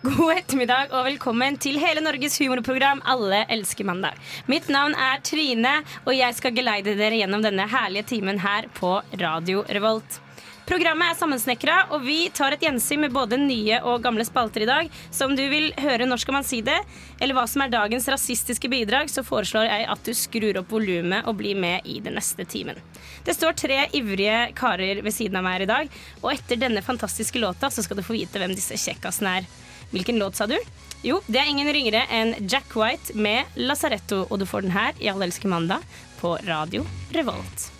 God ettermiddag og velkommen til hele Norges humorprogram Alle elsker mandag. Mitt navn er Trine, og jeg skal geleide dere gjennom denne herlige timen her på Radio Revolt. Programmet er sammensnekra, og vi tar et gjensyn med både nye og gamle spalter i dag. Så om du vil høre Når skal man si det, eller hva som er dagens rasistiske bidrag, så foreslår jeg at du skrur opp volumet og blir med i den neste timen. Det står tre ivrige karer ved siden av meg her i dag, og etter denne fantastiske låta så skal du få vite hvem disse kjekkasene er. Hvilken låt, sa du? Jo, det er ingen ringere enn Jack White med Lazaretto, og du får den her i Alle elsker mandag på Radio Revolt.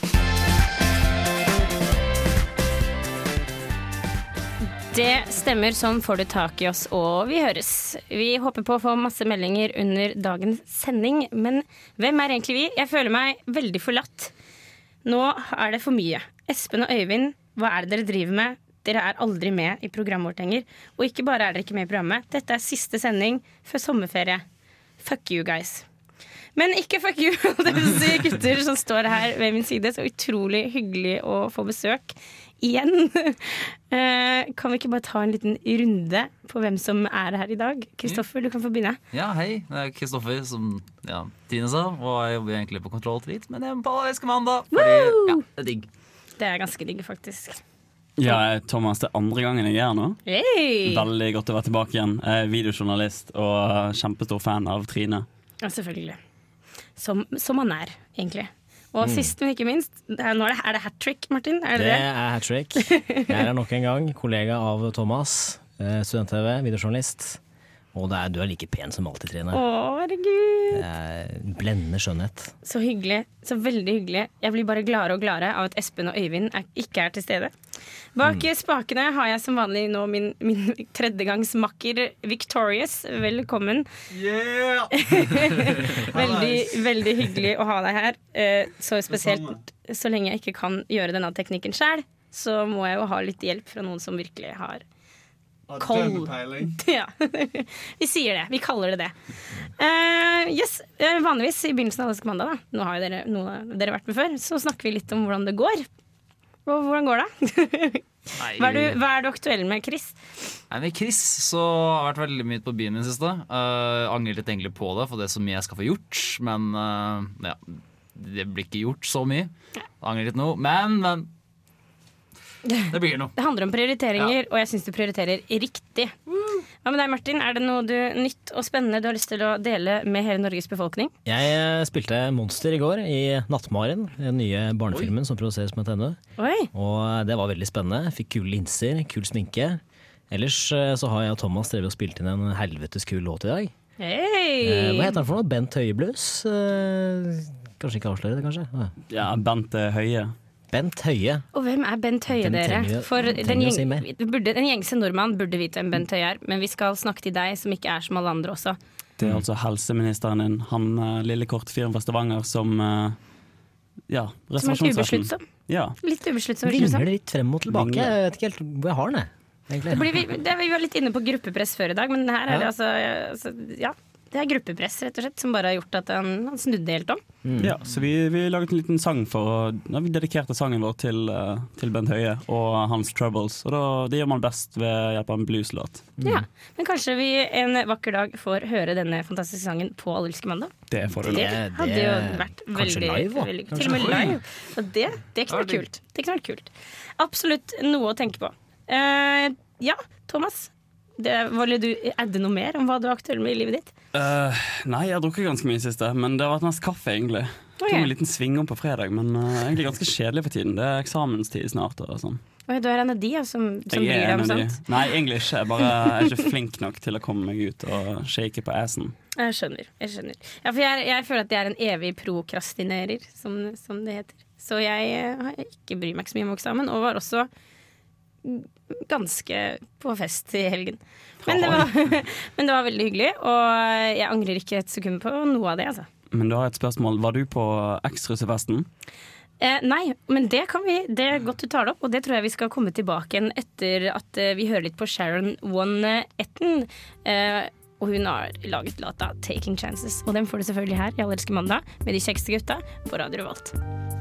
Det stemmer, sånn får du tak i oss, og vi høres. Vi håper på å få masse meldinger under dagens sending, men hvem er egentlig vi? Jeg føler meg veldig forlatt. Nå er det for mye. Espen og Øyvind, hva er det dere driver med? Dere er aldri med i programmet vårt lenger. Og ikke bare er dere ikke med i programmet, dette er siste sending før sommerferie. Fuck you, guys. Men ikke fuck you, vil gutter som står her ved min side. Så utrolig hyggelig å få besøk igjen. Eh, kan vi ikke bare ta en liten runde på hvem som er her i dag? Kristoffer, du kan få begynne. Ja, hei. Det er Kristoffer, som ja, Tine sa. Og jeg jobber egentlig på Kontroll Trit, men jeg er på Elsker mandag. Fordi, ja, det er digg. Det er ganske digg, faktisk. Ja, Thomas, det er andre gangen jeg er her nå. Hey! Veldig godt å være tilbake igjen. Jeg er videojournalist og kjempestor fan av Trine. Ja, selvfølgelig. Som, som man er, egentlig. Og sist, men ikke minst, er, nå er det, det hat trick, Martin? Er det Det det? er hat trick. Jeg er her nok en gang, kollega av Thomas. eh, Student-TV, videojournalist. Og det er, du er like pen som alltid, Trine. Å, herregud. Det er Blendende skjønnhet. Så hyggelig. Så veldig hyggelig. Jeg blir bare gladere og gladere av at Espen og Øyvind er, ikke er til stede. Bak spakene har jeg som vanlig nå min, min tredjegangsmakker Victorious. Velkommen. Yeah! veldig, veldig hyggelig å ha deg her. Eh, Så spesielt så lenge jeg ikke kan gjøre denne teknikken sjæl, så må jeg jo ha litt hjelp fra noen som virkelig har koll. Ja. Vi sier det. Vi kaller det det. Uh, yes, eh, Vanligvis i begynnelsen av Elsker mandag, da. nå har jo dere, noen av dere vært med før, så snakker vi litt om hvordan det går. Og hvordan går det? Hva er, du, hva er du aktuell med, Chris? Nei, med Chris så har jeg vært veldig mye på byen i det siste. Uh, angrer litt egentlig på det, for det er så mye jeg skal få gjort. Men uh, ja, det blir ikke gjort så mye. Angrer litt nå. Men, men det blir noe. Det handler om prioriteringer, og jeg syns du prioriterer riktig. Hva med deg, Martin? Er det noe du, nytt og spennende du har lyst til å dele med hele Norges befolkning? Jeg eh, spilte Monster i går i Nattmaren, den nye barnefilmen som produseres på NTNU. Og det var veldig spennende. Fikk kule linser, kul sminke. Ellers eh, så har jeg og Thomas drevet og spilt inn en helvetes kul låt i dag. Hey. Eh, Hva heter den for noe? Bent Høie Blues? Eh, Kanskje ikke avsløre det, kanskje? Ja, Bent eh, Høie. Bent Høie. Og hvem er Bent Høie, Den dere? trenger- For den å si burde, den gjengse nordmann burde vite hvem Bent Høie er, men vi skal snakke til deg som ikke er som alle andre også. Det er altså helseministeren din, han eh, lille korte fyren fra Stavanger som eh, Ja, Som er reservasjonsretten. ubesluttsom. Ja. Litt ubesluttsom. det. Vingler litt frem og tilbake. Vingler. Jeg vet ikke helt hvor jeg har den, jeg. Vi, det, vi var litt inne på gruppepress før i dag, men her er det Ja. altså, altså Ja. Det er gruppepress, rett og slett, som bare har gjort at han, han snudde helt om. ja, så vi, vi laget en liten sang for å ja, Vi dedikerte sangen vår til, eh, til Bent Høie og hans troubles. Og da, det gjør man best ved hjelp av en blueslåt. Ja. Men kanskje vi en vakker dag får høre denne fantastiske sangen på Allelske mandag. Det får du Det lov. Det- hadde jo vært veldig, live veldig. Til og med live. Og det, det kunne vært kult. Det kunne vært kult. Absolutt noe å tenke på. Uh, ja, Thomas. Det, ville du adde noe mer om hva du er aktuell med i livet ditt? Uh, nei, jeg har drukket ganske mye i siste, men det har vært mest kaffe, egentlig. Okay. Tok en liten sving om på fredag, men uh, egentlig ganske kjedelig for tiden. Det er eksamenstid snart. og sånn. Oi, du er en av de ja, som, som Jeg bryr er deg om de. Nei, egentlig ikke. Jeg bare er ikke flink nok til å komme meg ut og shake på assen. Jeg skjønner. jeg skjønner Ja, for jeg, jeg føler at jeg er en evig prokrastinerer, som, som det heter. Så jeg jeg har ikke bryr meg ikke så mye om eksamen, og var også ganske på fest i helgen. Men det, var, men det var veldig hyggelig, og jeg angrer ikke et sekund på noe av det. altså. Men du har et spørsmål. Var du på X-russefesten? Eh, nei, men det kan vi Det er godt du tar det opp, og det tror jeg vi skal komme tilbake igjen etter at eh, vi hører litt på Sharon One Etten. Eh, og hun har laget låta 'Taking Chances'. Og den får du selvfølgelig her i Allerske mandag med de kjekkeste gutta på Radio Revolt.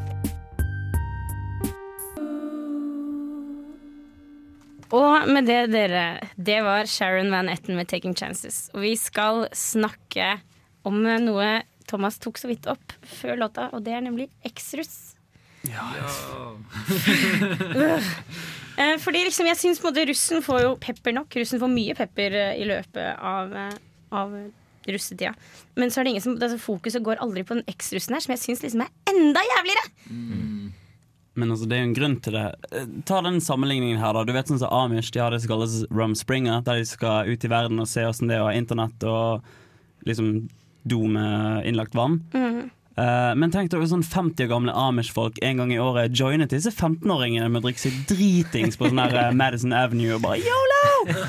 Og med det, dere, det var Sharon Van Etten med 'Taking Chances'. Og vi skal snakke om noe Thomas tok så vidt opp før låta, og det er nemlig X-russ. Eh, Fordi liksom jeg syns russen får jo pepper nok. Russen får mye pepper eh, i løpet av, eh, av russetida. Men så er det ingen som altså fokuset går aldri på den X-russen her, som jeg syns liksom er enda jævligere. Men altså, det er jo en grunn til det. Eh, Ta den sammenligningen her, da. Du vet sånn som Amish de har det som kalles Rum Springer, der de skal ut i verden og se åssen det er å ha internett og liksom do med innlagt vann. Eh, men tenk dere sånn 50 år gamle Amish-folk en gang i året joinet disse 15-åringene med å drikke seg dritings på sånn her eh, Madison Avenue og bare yolo!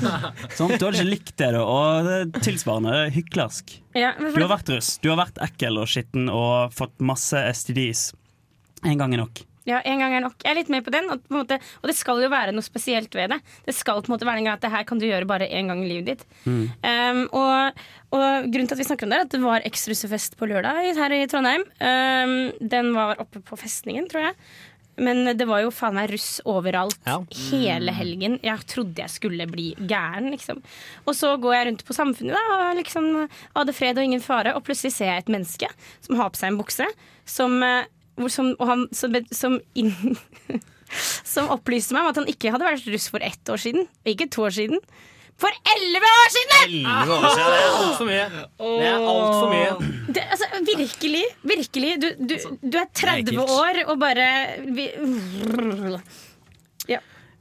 sånn, du hadde ikke likt det, da. Og det tilsvarende det er hyklersk. Ja, Du har vært russ. Du har vært ekkel og skitten og fått masse STDs. En gang er nok. Ja, en gang er nok. Jeg er litt med på den. Og, på måte, og det skal jo være noe spesielt ved det. Det skal på en måte være en gang at det her kan du gjøre bare én gang i livet ditt. Um, og, og grunnen til at vi snakker om det, er at det var ekstrusefest på lørdag her i Trondheim. Um, den var oppe på festningen, tror jeg. Men det var jo faen meg russ overalt Ja. hele helgen. Jeg trodde jeg skulle bli gæren, liksom. Og så går jeg rundt på Samfunnet da, og liksom hadde fred og ingen fare, og plutselig ser jeg et menneske som har på seg en bukse, som, eh, som, han, som, som, inn, som opplyste meg om at han ikke hadde vært russ for ett år siden, ikke to år siden. For elleve år siden! Elleve år siden, det er altfor mye. Det er alt for mye. Det, altså, virkelig. Virkelig. Du, du, du er 30 år og bare vi,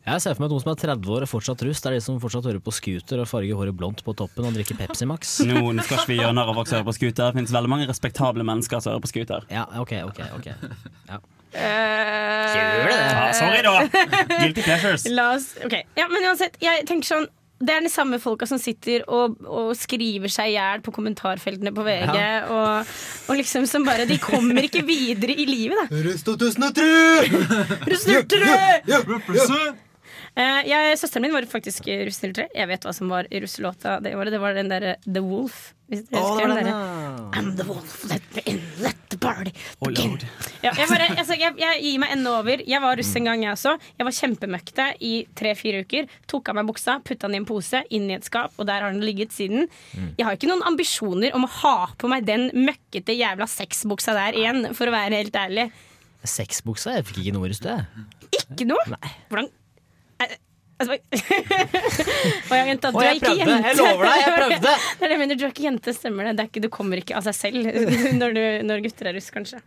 Jeg ser for meg at noen som er 30 år og fortsatt russ, det er de som fortsatt hører på scooter og farger håret blondt på toppen og drikker Pepsi Max. Nå, no, skal ikke vi gjøre narr av folk som hører på scooter. Det finnes veldig mange respektable mennesker som hører på scooter. Ja, ok, ok, ok. Gjør det? Ja, sorry, da! Guilty pleasures. La oss, okay. ja, men uansett, jeg tenker sånn det er de samme folka som sitter og, og skriver seg i hjel på kommentarfeltene på VG. Og, og liksom som bare De kommer ikke videre i livet, da. Russ 2003! Russ Eh, jeg, søsteren min var faktisk russ 03. Jeg vet hva som var i russelåta det året. Det var den derre The Wolf. Hvis dere husker den derre I'm the wolf, let me in, let the party begin. Ja, jeg, bare, jeg, jeg, jeg gir meg ennå over. Jeg var russ en gang, jeg også. Jeg var kjempemøkte i tre-fire uker. Tok av meg buksa, putta den i en pose, inn i et skap, og der har den ligget siden. Jeg har ikke noen ambisjoner om å ha på meg den møkkete jævla sexbuksa der igjen, for å være helt ærlig. Sexbuksa? Jeg fikk ikke noe russ, det. Ikke noe? Hvordan Eh, altså, ja, jenta, du er jeg ikke prøvde. jente. Jeg lover deg, jeg prøvde. Det er det jeg mener, du er ikke jente, stemmer det. det, er ikke, du kommer ikke av seg selv når, du, når gutter er russ, kanskje.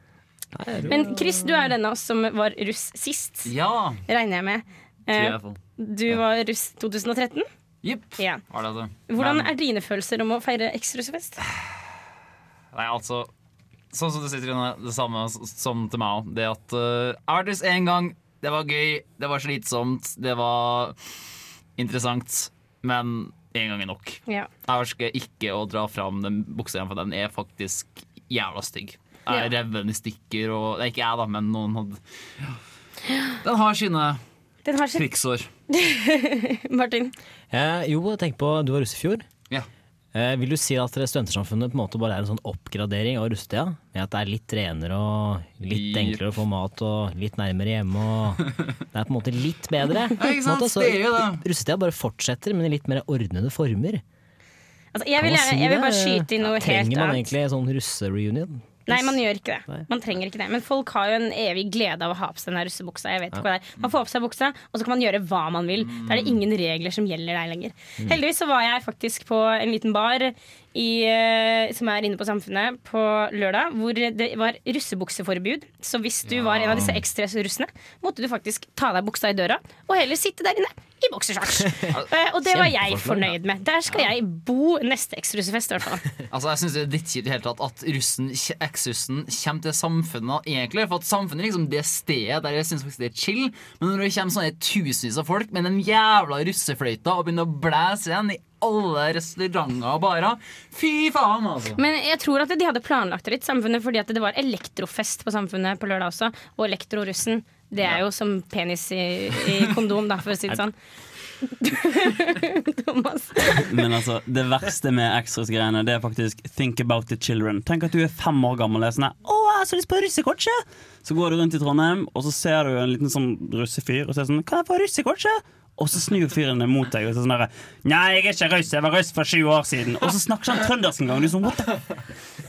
Men Chris, du er den av oss som var russ sist, Ja, regner jeg med. Eh. Du var russ 2013. Jipp. Ja. Var det det? Hvordan er dine følelser om å feire ekstrusfest? Nei, altså Sånn som du sitter inne, det samme som til meg òg. Det at uh, Artis vært russ én gang. Det var gøy, det var slitsomt, det var interessant. Men én gang er nok. Ja. Jeg ønsker ikke å dra fram den buksa igjen, for den er faktisk jævla stygg. Jeg er Ja. reven i stykker, og det er ikke jeg, da, men noen hadde Den har sine Den har sitt krigsår. Martin. Eh, jo, tenk på Du var russ i fjor. Ja. Eh, vil du si at Studentersamfunnet på en måte bare er en sånn oppgradering av russetida? Med at det er litt renere og litt enklere å få mat og litt nærmere hjemme og Det er på en måte litt bedre. Ja, ikke sant? Måte, så. Russetida bare fortsetter, men i litt mer ordnede former. Altså, jeg, vil, jeg, jeg vil bare skyte i noe helt Trenger man egentlig en sånn russereunion? Nei, man gjør ikke det. Man trenger ikke det. Men folk har jo en evig glede av å ha på seg den der russebuksa. Jeg vet ikke hva det er. Man får på seg buksa, og så kan man gjøre hva man vil. Da er det ingen regler som gjelder deg lenger. Heldigvis så var jeg faktisk på en liten bar i, eh, som er inne på Samfunnet på lørdag, hvor det var russebukseforbud. Så hvis du var en av disse ekstrarussene, måtte du faktisk ta deg buksa i døra og heller sitte der inne i boksershorts. Eh, og det var jeg fornøyd med. Der skal jeg bo neste ekstrarussefest, i hvert fall. Altså, jeg synes det er drittkjipt i hele tatt at russen, eks-russen kommer til samfunnet egentlig. For at samfunnet liksom det stedet der jeg synes faktisk det er chill. Men når det kommer sånne tusenvis av folk med den jævla russefløyta og begynner å blæse igjen i alle restauranter og barer Fy faen, altså! Men jeg tror at de hadde planlagt det litt, Samfunnet, fordi at det var elektrofest på Samfunnet på lørdag også. Og elektrorussen. Det er jo som penis i, i kondom, da, for å si det sånn. Thomas. Men altså, det verste med Extras-greiene Det er faktisk think about the children. Tenk at du er fem år gammel og er sånn Åh, Å, jeg har så lyst på russekortje! Så går du rundt i Trondheim, og så ser du en liten sånn russefyr og så er sånn Kan jeg få russekortje? Og så snur fyren mot deg og så sånn derre Nei, jeg er ikke russ, jeg var russ for sju år siden. Og så snakker han trøndersk en gang. Du er sånn, what the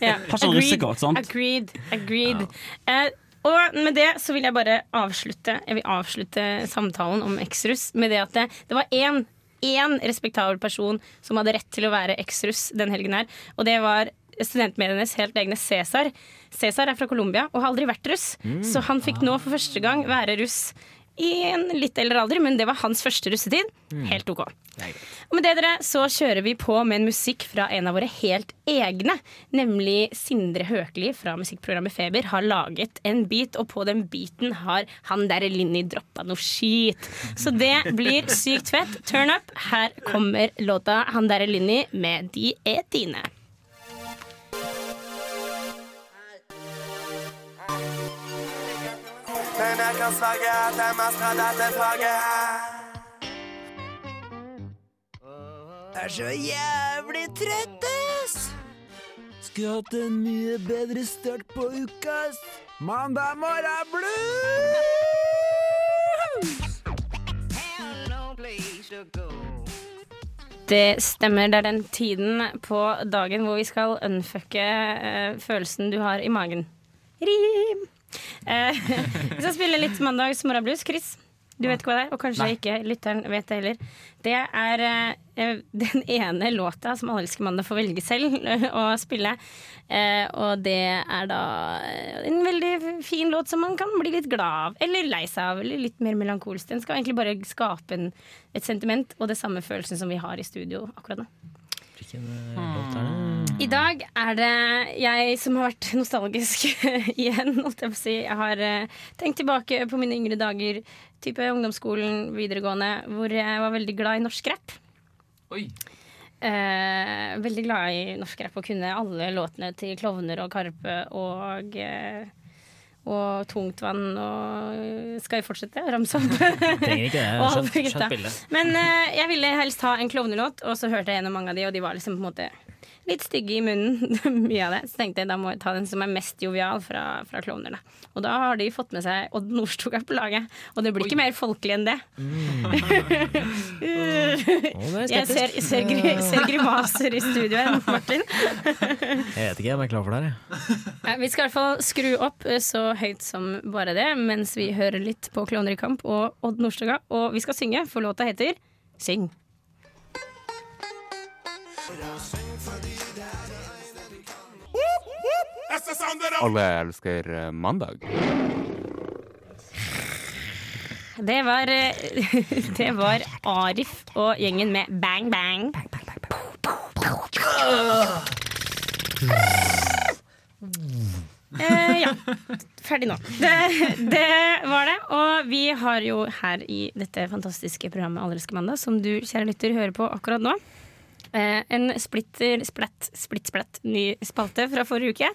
Ja. Har sånn russekort, sant? Agreed. agreed. Eh, og med det så vil jeg bare avslutte Jeg vil avslutte samtalen om eksruss med det at det, det var én én respektabel person som hadde rett til å være eksruss den helgen her, og det var studentmedienes helt egne Cæsar. Cæsar er fra Colombia og har aldri vært russ, så han fikk nå for første gang være russ i en litt eldre alder, men det var hans første russetid. Helt OK. Og med det dere, så kjører vi på med en musikk fra en av våre helt egne. Nemlig Sindre Høkli fra musikkprogrammet Feber har laget en beat, og på den beaten har han derre Linni droppa noe skit. Så det blir sykt fett. Turn up. Her kommer låta Han derre Linni med De er dine. Men jeg kan sverge at jeg mestrer dette faget her. Er så jævlig trøtt, ass. Skulle hatt en mye bedre start på uka, ass. Mandag morgen blues! Det stemmer. Det er den tiden på dagen hvor vi skal unfucke eh, følelsen du har i magen. Rim! Eh, vi skal spille litt Mandags morgenblues. Chris, du vet ikke hva det er, og kanskje ikke lytteren vet det heller. Det er eh, den ene låta som Alle elsker mandag får velge selv eh, å spille. Eh, og det er da eh, en veldig fin låt som man kan bli litt glad av, eller lei seg av, eller litt mer melankolsk. Den skal egentlig bare skape en, et sentiment og det samme følelsen som vi har i studio akkurat nå. Hvilken låt er det? I dag er det jeg som har vært nostalgisk igjen. Holdt jeg, på å si. jeg har eh, tenkt tilbake på mine yngre dager, type ungdomsskolen, videregående, hvor jeg var veldig glad i norsk rapp. Oi. Eh, veldig glad i norsk rapp og kunne alle låtene til Klovner og Karpe og eh, og Tungtvann og Skal jeg fortsette å ramse opp? Trenger ikke det. Skjønt, skjønt bildet. Men eh, jeg ville helst ha en klovnelåt, og så hørte jeg gjennom mange av de, og de var liksom på en måte litt stygge i munnen. Mye av det. Så tenkte jeg da må jeg ta den som er mest jovial fra, fra klovnerne. Og da har de fått med seg Odd Nordstoga på laget. Og det blir ikke mer folkelig enn det. Er Jeg ser, ser, gri, ser grimaser i studioet, Martin. Jeg vet ikke om jeg er klar for det her. jeg. Ja, Vi skal i hvert fall skru opp eh, så høyt som bare det, mens vi hører litt på Klovner i kamp og Odd Nordstoga. Og vi skal synge, for låta heter Syng. Alle elsker eh, mandag. Det var, eh, det var Arif og gjengen med Bang Bang. Eh, ja. Ferdig nå. Det, det var det. Og vi har jo her i dette fantastiske programmet Alle elsker mandag, som du, kjære lytter, hører på akkurat nå, eh, en splitter, splatt, splitt, splatt ny spalte fra forrige uke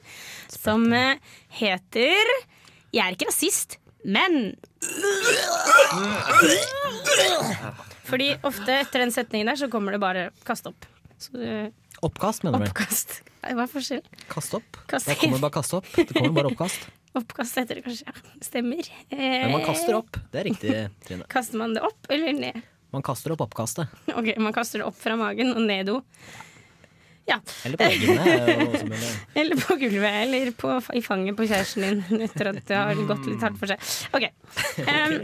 som eh, heter Jeg er ikke rasist, men Fordi ofte etter den setningen der så kommer det bare kast opp. Så, eh, Oppkast, mener du? vel? oppkast. Hva er forskjell? Kast opp. Kast. Det kommer bare kast opp. Det kommer bare oppkast. Oppkast heter det kanskje. Ja, stemmer. Men man kaster Eh, opp. Det er riktig, Trine. Kaster man det opp eller ned? Man kaster opp oppkastet. Ok, Man kaster det opp fra magen og ned do. Ja. Eller på veggene. er. Eller på gulvet, eller på, i fanget på kjæresten din etter at det har gått litt hardt for seg. OK. Um,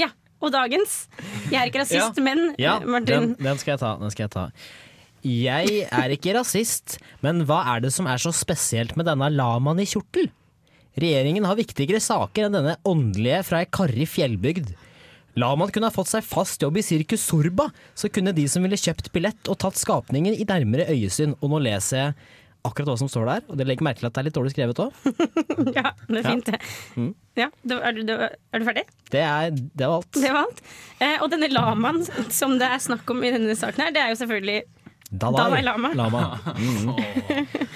ja. Og dagens. Jeg er ikke rasist, men Ja, Martin den, den skal jeg ta. Den skal jeg ta. Jeg er ikke rasist, men hva er det som er så spesielt med denne lamaen i kjortel? Regjeringen har viktigere saker enn denne åndelige fra ei karrig fjellbygd. Lamaen kunne ha fått seg fast jobb i Sirkus Sorba, så kunne de som ville kjøpt billett og tatt skapningen i nærmere øyesyn. Og nå leser jeg akkurat hva som står der, og det legger merke til at det er litt dårlig skrevet òg. Ja, det er fint, det. Mm. Ja, er, du, er du ferdig? Det, er- det var alt. Det var alt. Eh, og denne lamaen som det er snakk om i denne saken her, det er jo selvfølgelig Dalai Lama. Mm.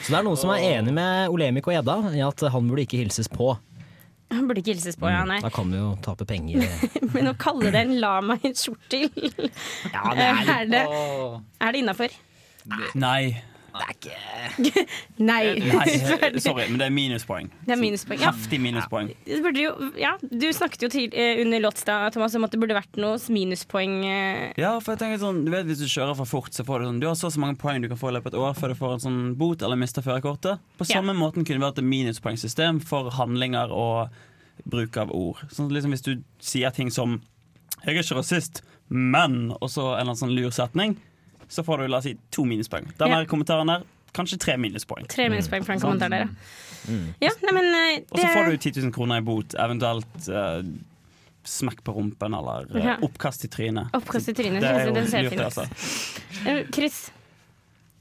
Så det er noen som er enig med Olemik og Edda i at han burde ikke hilses på. Han burde ikke hilses på, ja, nei. Da kan vi jo tape penger. Men å kalle det en lama i en skjortel, Ja, er, er det, er det innafor? Nei. Nei. Nei. Sorry, men det er minuspoeng. Det er minuspoeng. Ja. Heftig minuspoeng. Ja. burde jo, ja, du snakket jo til, eh, under låtstad Thomas, om at det burde vært noe minuspoeng. eh. Ja, for jeg tenker sånn, du vet Hvis du kjører for fort, så får du sånn Du har så så mange poeng du kan få i løpet av et år før du får en sånn bot eller mister førerkortet. På Ja. samme måten kunne det vært et minuspoengsystem for handlinger og bruk av ord. Sånn liksom Hvis du sier ting som 'Jeg er ikke rasist, men' og så en eller annen sånn lur setning, så får du la oss si to minuspoeng. Den Ja. kommentaren der, kanskje tre minuspoeng. Tre minuspoeng for den kommentaren der, mm. ja nei, men eh, Og så får du 10 000 kroner i bot, eventuelt uh, smekk på rumpen eller uh, Ja. oppkast i trynet. Oppkast i trynet. Det er jo Den ser lurt, fin ut. altså. Chris,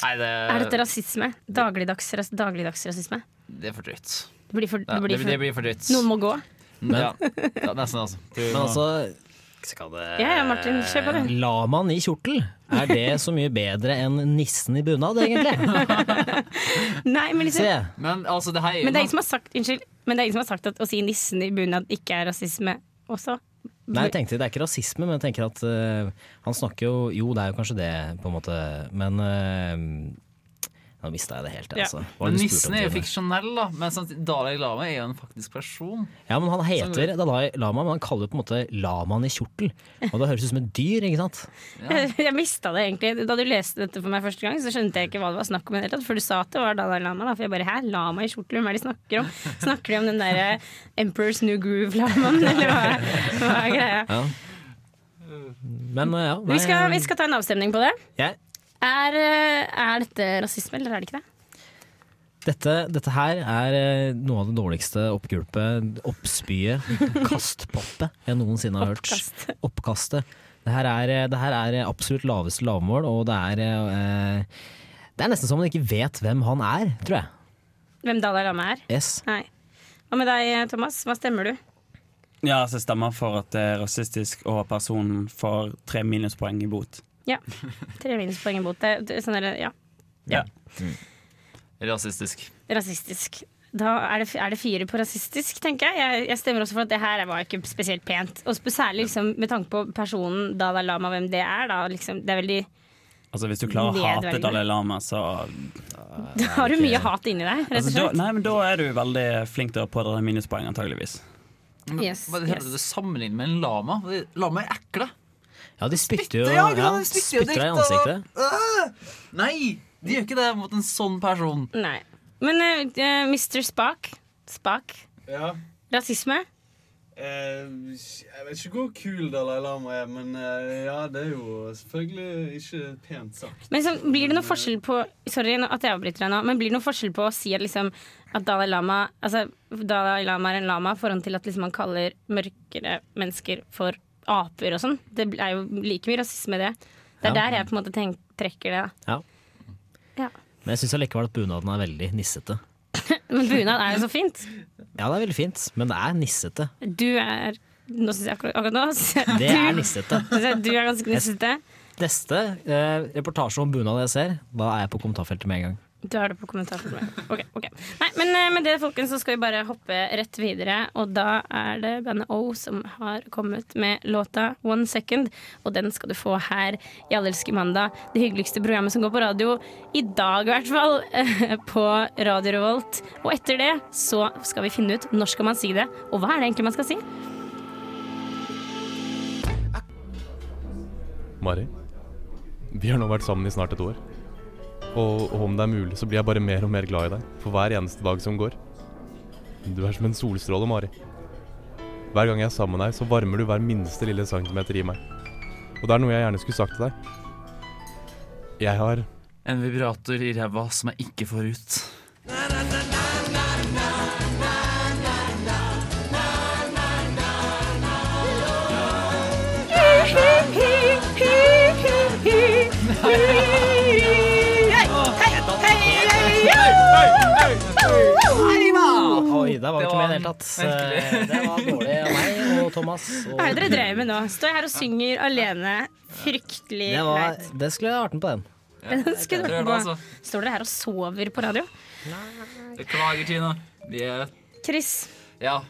Nei, det, er dette rasisme? Dagligdags, ras- dagligdags rasisme? det er for drøyt. Det blir for, Ja, det blir det, for, det blir for drøyt. Noen må gå. ja. ja, nesten, altså. Men altså skal det Ja, ja, Martin, kjør på det. Lamaen i kjortel, er det så mye bedre enn nissen i bunad, egentlig? Nei, men, liksom, Se. Men altså, det her er men det er ingen som har sagt Unnskyld, men det er ingen som har sagt at å si nissen i bunad ikke er rasisme også. Nei, jeg tenkte Det er ikke rasisme, men jeg tenker at uh, han snakker jo Jo, det er jo kanskje det, på en måte, men eh, Nå mista jeg det helt, altså. Ja. altså. Men nissen er jo fiksjonell, da. Men samtidig, Dalai Lama er jo en faktisk person. Ja, men han heter Dalai Lama, men han kaller jo på en måte lamaen i kjortel. Og det høres ut som et dyr, ikke sant? Jeg, jeg mista det egentlig. Da du leste dette for meg første gang, så skjønte jeg ikke hva det var snakk om. i det hele tatt, For du sa at det var Dalai Lama. Da. For jeg bare hæ, lama i kjortel, hvem er det de snakker om? Snakker de om den derre Emperor's New Groove-lamaen, eller hva, hva er greia? Ja. Men ja. Nei, Vi skal, vi skal ta en avstemning på det. Jeg- Er, eh, er dette rasisme, eller er det ikke det? Dette, dette her er eh, noe av det dårligste oppgulpet, oppspyet, kastpoppet jeg noensinne har hørt. Oppkast. Oppkastet. Det her er, eh, det her er absolutt laveste lavmål, og det er eh, Det er nesten som man ikke vet hvem han er, tror jeg. Hvem Dalai Lama er? Yes. Nei. Hva med deg, Thomas? Hva stemmer du? Ja, så jeg stemmer for at det er rasistisk og personen får tre minuspoeng i bot. Ja. Tre minuspoeng i bot. Det, sånn er det, ja. ja. Ja. Rasistisk. Rasistisk. Da er det, er det fire på rasistisk, tenker jeg. jeg. Jeg stemmer også for at det her var ikke spesielt pent. Og særlig liksom, med tanke på personen Dalai Lama, hvem det er. Da, liksom, det er veldig, Altså Hvis du klarer å hate. Dalai Lama, så da har du mye hat inni deg, rett altså, da. Nei, men Da er du veldig flink til å pådra deg minuspoeng, antageligvis. Yes, Hva er det yes. yes. sammenlignet med en lama? Lama er ekle. Ja, de spytter jo ja, ja, de spytter spytter deg i ansiktet. Og, Øh! Nei, de gjør ikke det mot en sånn person. Nei. Men uh, Mr. Spak Spak. Ja. Rasisme. Uh, jeg vet ikke hvor kul Dalai Lama er, men uh, ja, det er jo selvfølgelig ikke pent sagt. Men så blir det noe forskjell på Sorry at jeg avbryter deg nå, men blir det noe forskjell på å si at, liksom, at Dalai Lama Altså, Dalai Lama er en lama foran til at liksom, man kaller mørkere mennesker for aper og sånn? Det er jo like mye rasisme i det. Det er Ja. der jeg på en måte tenk, trekker det. Da. Ja. Ja. Men jeg syns allikevel at bunaden er veldig nissete. Men bunad er jo så fint. Ja, det er veldig fint, men det er nissete. Du er Nå syns jeg akkurat, akkurat nå Det er nissete. Du er ganske nissete. Neste eh, reportasje om bunad jeg ser, da er jeg på kommentarfeltet med en gang. Du har det på kommentarfeltet. Ok, ok. Nei, men eh, med det folkens, så skal vi bare hoppe rett videre. Og da er det bandet O som har kommet med låta One Second. Og den skal du få her i Allelske mandag. Det hyggeligste programmet som går på radio. I dag, i hvert fall. eh, På Radio Revolt. Og etter det så skal vi finne ut når skal man si det, og hva er det egentlig man skal si. Mari, Vi har nå vært sammen i snart et år. Og, og om det er mulig, så blir jeg bare mer og mer glad i deg for hver eneste dag som går. Du er som en solstråle, Mari. Hver gang jeg er sammen med deg, så varmer du hver minste lille centimeter i meg. Og det er noe jeg gjerne skulle sagt til deg. Jeg har En vibrator i ræva som jeg ikke får ut. Der var vi ikke med i det hele tatt. Eh, Det var dårlig av meg og Thomas. Og Hva er det dere drev med nå? Står jeg her og synger alene. Fryktelig det, var, leit. det skulle jeg vært med på den. Ja, du prøve, på- altså. Står dere her og sover på radio? Beklager, Tina. Vi er Chris, Ja.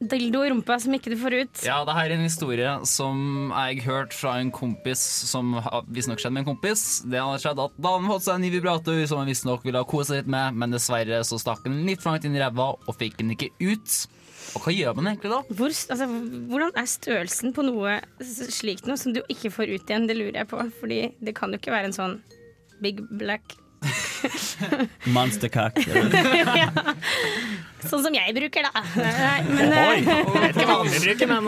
Dildo i rumpa som ikke du får ut. Ja, det her er en historie som jeg hørte fra en kompis som visstnok skjedde med en kompis. Det hadde skjedd at Da han fått seg en ny vibrator som han visstnok ville ha kosa litt med, men dessverre så stakk han litt for langt inn i ræva og fikk den ikke ut. Og hva gjør man egentlig da? Hvor, altså, hvordan er størrelsen på noe slikt noe som du ikke får ut igjen? Det lurer jeg på. Fordi det kan jo ikke være en sånn big black Monstercock. ja. Sånn som jeg bruker, da. Nei, men Oi, eh, jeg vet ikke hva andre bruker, men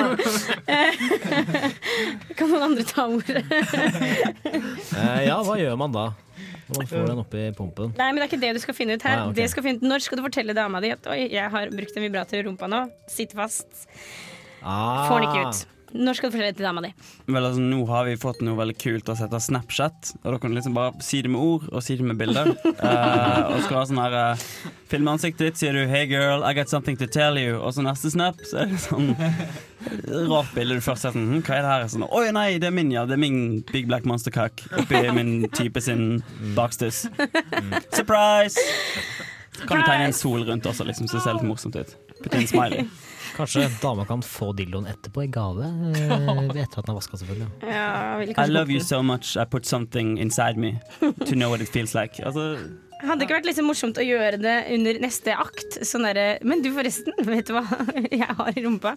Kan noen andre ta ordet? eh, Ja, hva gjør man da? Når man får den oppi pumpen? Nei, men det er ikke det du skal finne ut her. Nei, okay. det skal finne ut, når skal du fortelle dama di at oi, jeg har brukt en vibrator i rumpa nå? Sitter fast. Ah. Får den ikke ut. Når skal du fortelle det til dama di? Vel, altså, nå har vi fått noe veldig kult som heter Snapchat. Og da kan du liksom bare si det med ord og si det med bilder. uh, og skal ha sånn her uh, Filme ansiktet ditt, sier du 'Hey girl, I got something to tell you'. Og så neste snap, så er det sånn rart bilde du først ser sånn hm, Hva er det her? Sånn, Oi, nei, det er min, ja. Det er min Big Black Monster Cock oppi min type sin bakstuss. Surprise! Kan du tegne en sol rundt også, liksom, så det ser litt morsomt ut. Putte en smiley. Kanskje dama kan få dildoen etterpå i gave? eh, Etter at den er vaska, selvfølgelig. Ja, I love you so much I put something inside me to know what it feels like. Altså, Hadde det ikke vært liksom morsomt å gjøre det under neste akt? Sånn der, Men du, forresten, vet du hva jeg har i rumpa?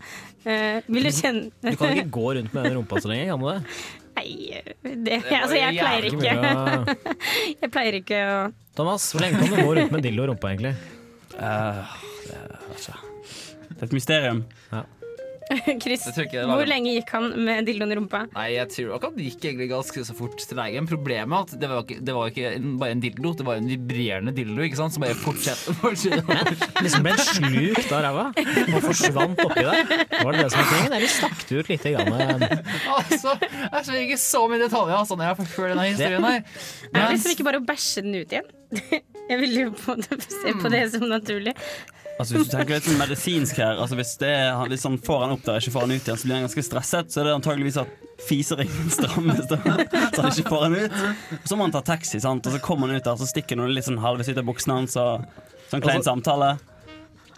Uh, vil du kjenne Du kan ikke gå rundt med den rumpa så lenge, kan du det? Nei, det, altså, jeg pleier Ikke. Jeg pleier ikke å Thomas, hvor lenge kan du gå rundt med dildo i rumpa, egentlig? Uh, det, altså, det er et mysterium. Chris, Jeg tror ikke det var hvor det. lenge gikk han med dildoen i rumpa? Nei, jeg tror ikke det gikk egentlig ganske så fort til legen. Problemet er at det var ikke, det var ikke en, bare en dildo, det var en vibrerende dildo ikke sant? som bare fortsetter. fortsetter. Liksom ble slukt av ræva og forsvant oppi der. Var det det som var tingen? Eller stakk du ut lite grann? altså, jeg ser ikke så mye detaljer altså, når jeg får høre denne historien her. Er det liksom ikke bare å bæsje den ut igjen? Jeg vil jo på se på det som naturlig. Altså Hvis du tenker litt sånn medisinsk her altså Hvis, det hvis han får han opp der og ikke får han ut igjen, så blir han ganske stresset. Så er det antageligvis at fiseringen strammes, så han ikke får han ut. Og så må han ta taxi, sant? og så kommer han ut der, så stikker noen litt sånn halvveis ut av buksene hans. Sånn klein Altså- samtale.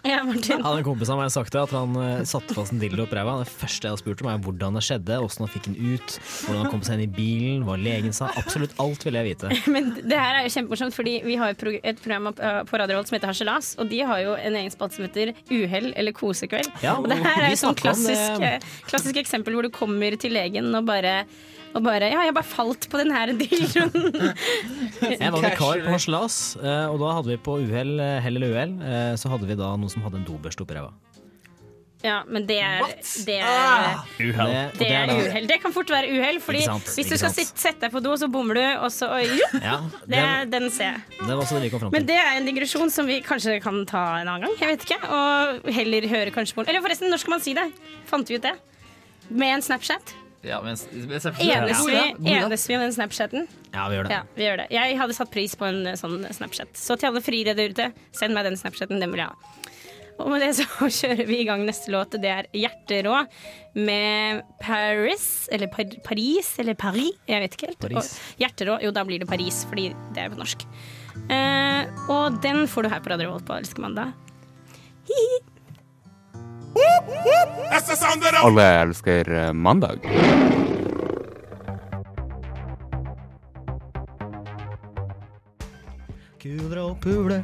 Ja, Martin. Han en kompis av meg har sagt det, at han uh, satte fast en dildo opp ræva. Det første jeg har spurt om, er hvordan det skjedde, hvordan han fikk den ut, hvordan han kom seg inn i bilen, hva legen sa. Absolutt alt ville jeg vite. Men det her er jo kjempemorsomt, fordi vi har et, prog et program uh, på Radio Rolt som heter Harselas, og de har jo en egen spalte som heter Uhell eller kosekveld. Ja, og det her er jo sånn snakket klassisk, eh, klassisk eksempel hvor du kommer til legen og bare og bare Ja, jeg bare falt på den her dildoen. Jeg var vikar på Harselas, eh, og da hadde vi på uhell, eh, hell eller uhell, eh, så hadde vi da noen som hadde en dobørste oppi ræva. Ja, men det er Det er, Uhell. Det- det er uhell. Det kan fort være uhell, fordi sant, hvis du skal sitt, sette deg på do, så bommer du, og så oi, jo, Ja, det, det, Den ser jeg. det Men det er en digresjon som vi kanskje kan ta en annen gang. Jeg vet ikke, Og heller høre kanskje på Eller forresten, når skal man si det? Fant vi ut det? Med en Snapchat? Ja, men, Enes vi, enes vi om den Snapchaten? Ja, vi gjør det. Ja, vi gjør det. Jeg hadde satt pris på en eh, sånn Snapchat. Så til alle friere der ute, send meg den Snapchaten. Den vil jeg ha. Og med det så kjører vi i gang neste låt. Det er Hjerterå med Paris, eller Par Paris, eller Paris, jeg vet ikke helt. Paris. Og Hjerterå, jo da blir det Paris, fordi det er på norsk. Eh, og den får du her på Radio Revolt på Elsker mandag. Hi-hi. Alle elsker eh, mandag. Kuler og pule,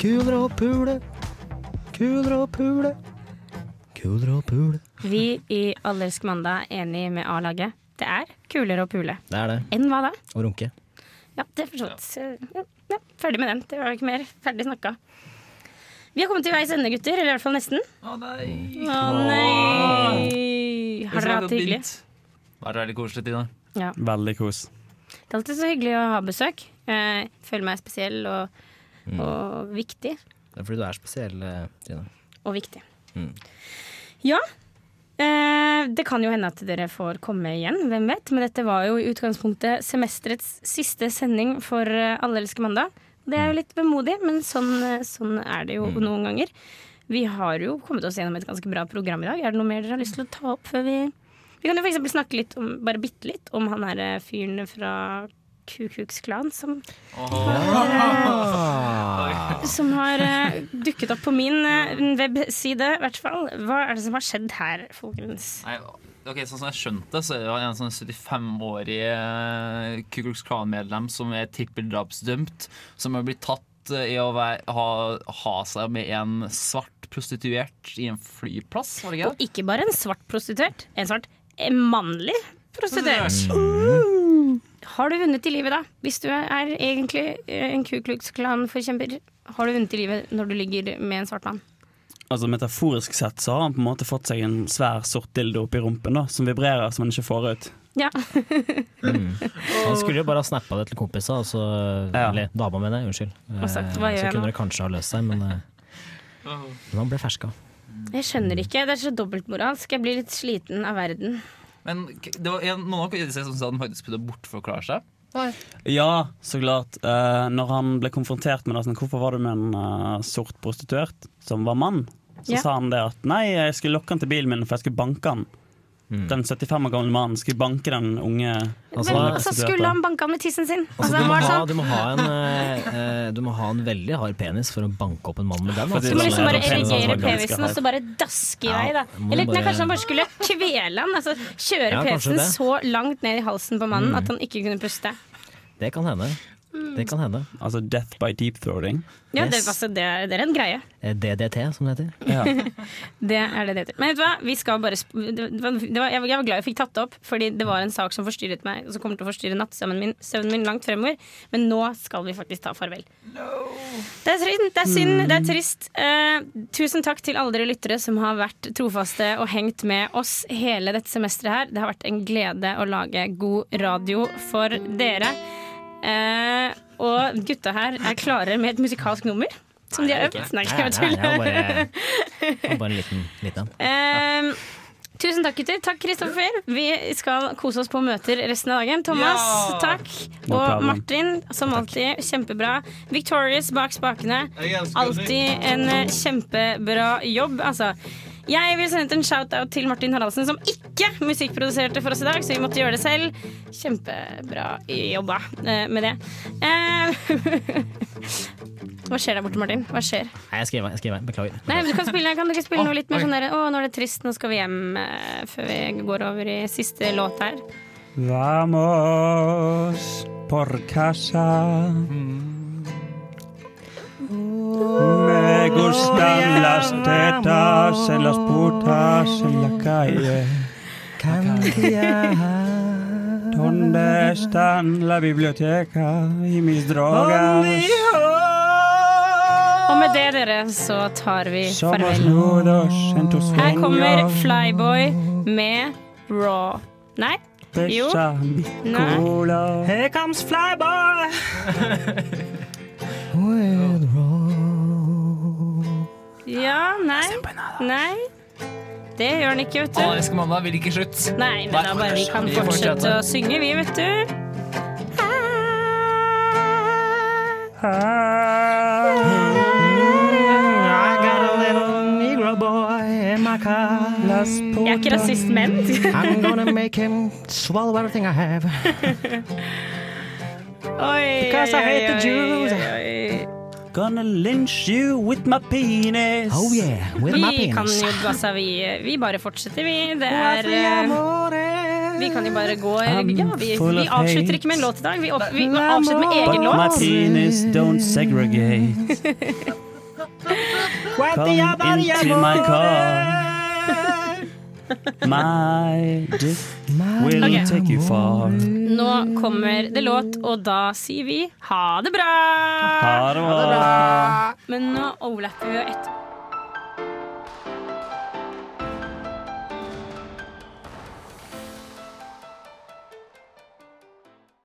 kuler og pule, kuler og pule, Kuler og pule. Vi i Allersk mandag er enig med A-laget. Det er kulere å pule. Det er det. Enn hva da? Og runke. Ja, det er for så vidt. Ja, ja, ferdig med den. Det var ikke mer. Ferdig snakka. Vi har kommet til veis ende, gutter. Eller i hvert fall nesten. Å nei. Å nei! Har dere hatt det hyggelig? Vært veldig koselig, Tina. Ja. Veldig kos. Det er alltid så hyggelig å ha besøk. Jeg føler meg spesiell og, Mm. og viktig. Det er fordi du er spesiell, Tina. Og viktig. Mm. Ja. Eh, det kan jo hende at dere får komme igjen, hvem vet. Men dette var jo i utgangspunktet semesterets siste sending for eh, Alle elsker mandag. Det er jo litt vemodig, men sånn, eh, sånn er det jo noen ganger. Vi har jo kommet oss gjennom et ganske bra program i dag. Er det noe mer dere har lyst til å ta opp før vi Vi kan jo eksempel snakke litt om, bare bitte litt om han her eh, fyren fra Kukuks Klan som Ah. som har eh, dukket opp på min webside, i hvert fall. Hva er det som har skjedd her, folkens? Nei, ok, Sånn som jeg skjønte, så er det en sånn 75-årig eh, Ku Klux Klan-medlem som er trippeldrapsdømt, som har blitt tatt eh, i å være, ha, ha seg med en svart prostituert i en flyplass, var det ikke Og ikke bare en svart prostituert, en svart en mannlig prostituert. Mm. Har du vunnet i livet, da? Hvis du er egentlig eh, en Ku Klux Klan-forkjemper, har du vunnet i livet når du ligger med en svart mann? Altså Metaforisk sett så har han på en måte fått seg en svær sort dildo oppi rumpen da, som vibrerer som han ikke får ut. Ja. Han skulle jo bare ha snappa det til kompisa, altså, Ja. eller dama mener jeg, unnskyld. Sagt, Eh, hva gjør så jeg kunne det kanskje ha løst seg, men, eh, men han ble ferska. Jeg skjønner ikke. Det er så dobbeltmoralsk. Jeg blir litt sliten av verden. Men det var en, noen av dere som sa han faktisk prøvde å bortforklare seg. Ja, så klart. Uh, når han ble konfrontert med det, sånn, hvorfor var du med en uh, sort prostituert som var mann, så yeah. sa han det at nei, jeg skulle lokke han til bilen min for jeg skulle banke han. Mm. Den 75 år gamle mannen skulle banke den unge Altså, Men altså, skulle han banka med tissen sin. Altså, Altså, du, må ha, sånn, du, må ha en, eh, du må ha en veldig hard penis for å banke opp en mann med den. Altså. Du må liksom bare erigere penisen og så bare daske i vei. da Eller nei, kanskje han bare skulle kvele han. Altså Kjøre Ja, penisen så langt ned i halsen på mannen Mm. at han ikke kunne puste. Det kan hende. Det kan hende. Altså death by deep throating. Ja, det, Yes. altså, det, er- det er en greie. Eh, DDT, som det heter. Ja. Det er det det heter. Men vet du hva? Vi skal bare sp det var, det var, jeg, var, glad jeg fikk tatt det opp, fordi det var en sak som forstyrret meg, og som kommer til å forstyrre nattsøvnen min, søvnen min langt fremover. Men nå skal vi faktisk ta farvel. Det er synd, det er synd, det er trist. Uh, tusen takk til alle dere lyttere som har vært trofaste og hengt med oss hele dette semesteret her. Det har vært en glede å lage god radio for dere. Eh, og gutta her er klare med et musikalsk nummer. Som de har øvd. Nei, jeg Nei, nei, tuller. bare, bare en liten, liten. Ehm, tusen takk, gutter. Takk, Kristoffer. Vi skal kose oss på møter resten av dagen. Thomas, Ja! takk. Og. Martin, som alltid, kjempebra. Victorious bak spakene. Alltid en kjempebra jobb, altså. Jeg vil sende ut en shout-out til Martin Haraldsen, som ikke musikkproduserte for oss i dag, så vi måtte gjøre det selv. Kjempebra jobba eh, med det. Eh, Hva skjer der borte, Martin? Hva skjer? Nei, jeg skriver, jeg skriver. Beklager. Nei, men du kan, spille, kan du ikke spille noe litt mer sånn der Å, nå er det trist, nå skal vi hjem eh, før vi går over i siste låt her. Vamos por casa. Me gustan las tetas en las putas en la calle. ¿Dónde están la biblioteca y mis drogas? Og med det, dere, så tar vi farvel. Her kommer. Flyboy med Raw. Nei? Jo. Nei. Here comes Flyboy! Ja, nei. Nei. Det gjør han ikke, vet Alle du. elsker mandag vil ikke slutt. Nei, men da bare vi kan Vi fortsette fortsetter. å synge, vi, vet du. I got a little negro boy in my car. Jeg er ikke rasist, men I'm gonna make him swallow everything I have. Oi, Because I oi, hate the oi, Jews. oi, oi. Gonna lynch you with my penis. Oh yeah, with my penis. kan jo, altså, vi, vi bare fortsetter, vi. Det er eh, Vi kan jo bare gå Ja, vi, vi avslutter ikke med en låt i dag. Vi, opp, vi avslutter med egen But my penis don't segregate. Come into my car. My dick will okay. take you far. Nå kommer det låt, og da sier vi ha det bra! Ha det bra. Men nå overlapper vi jo et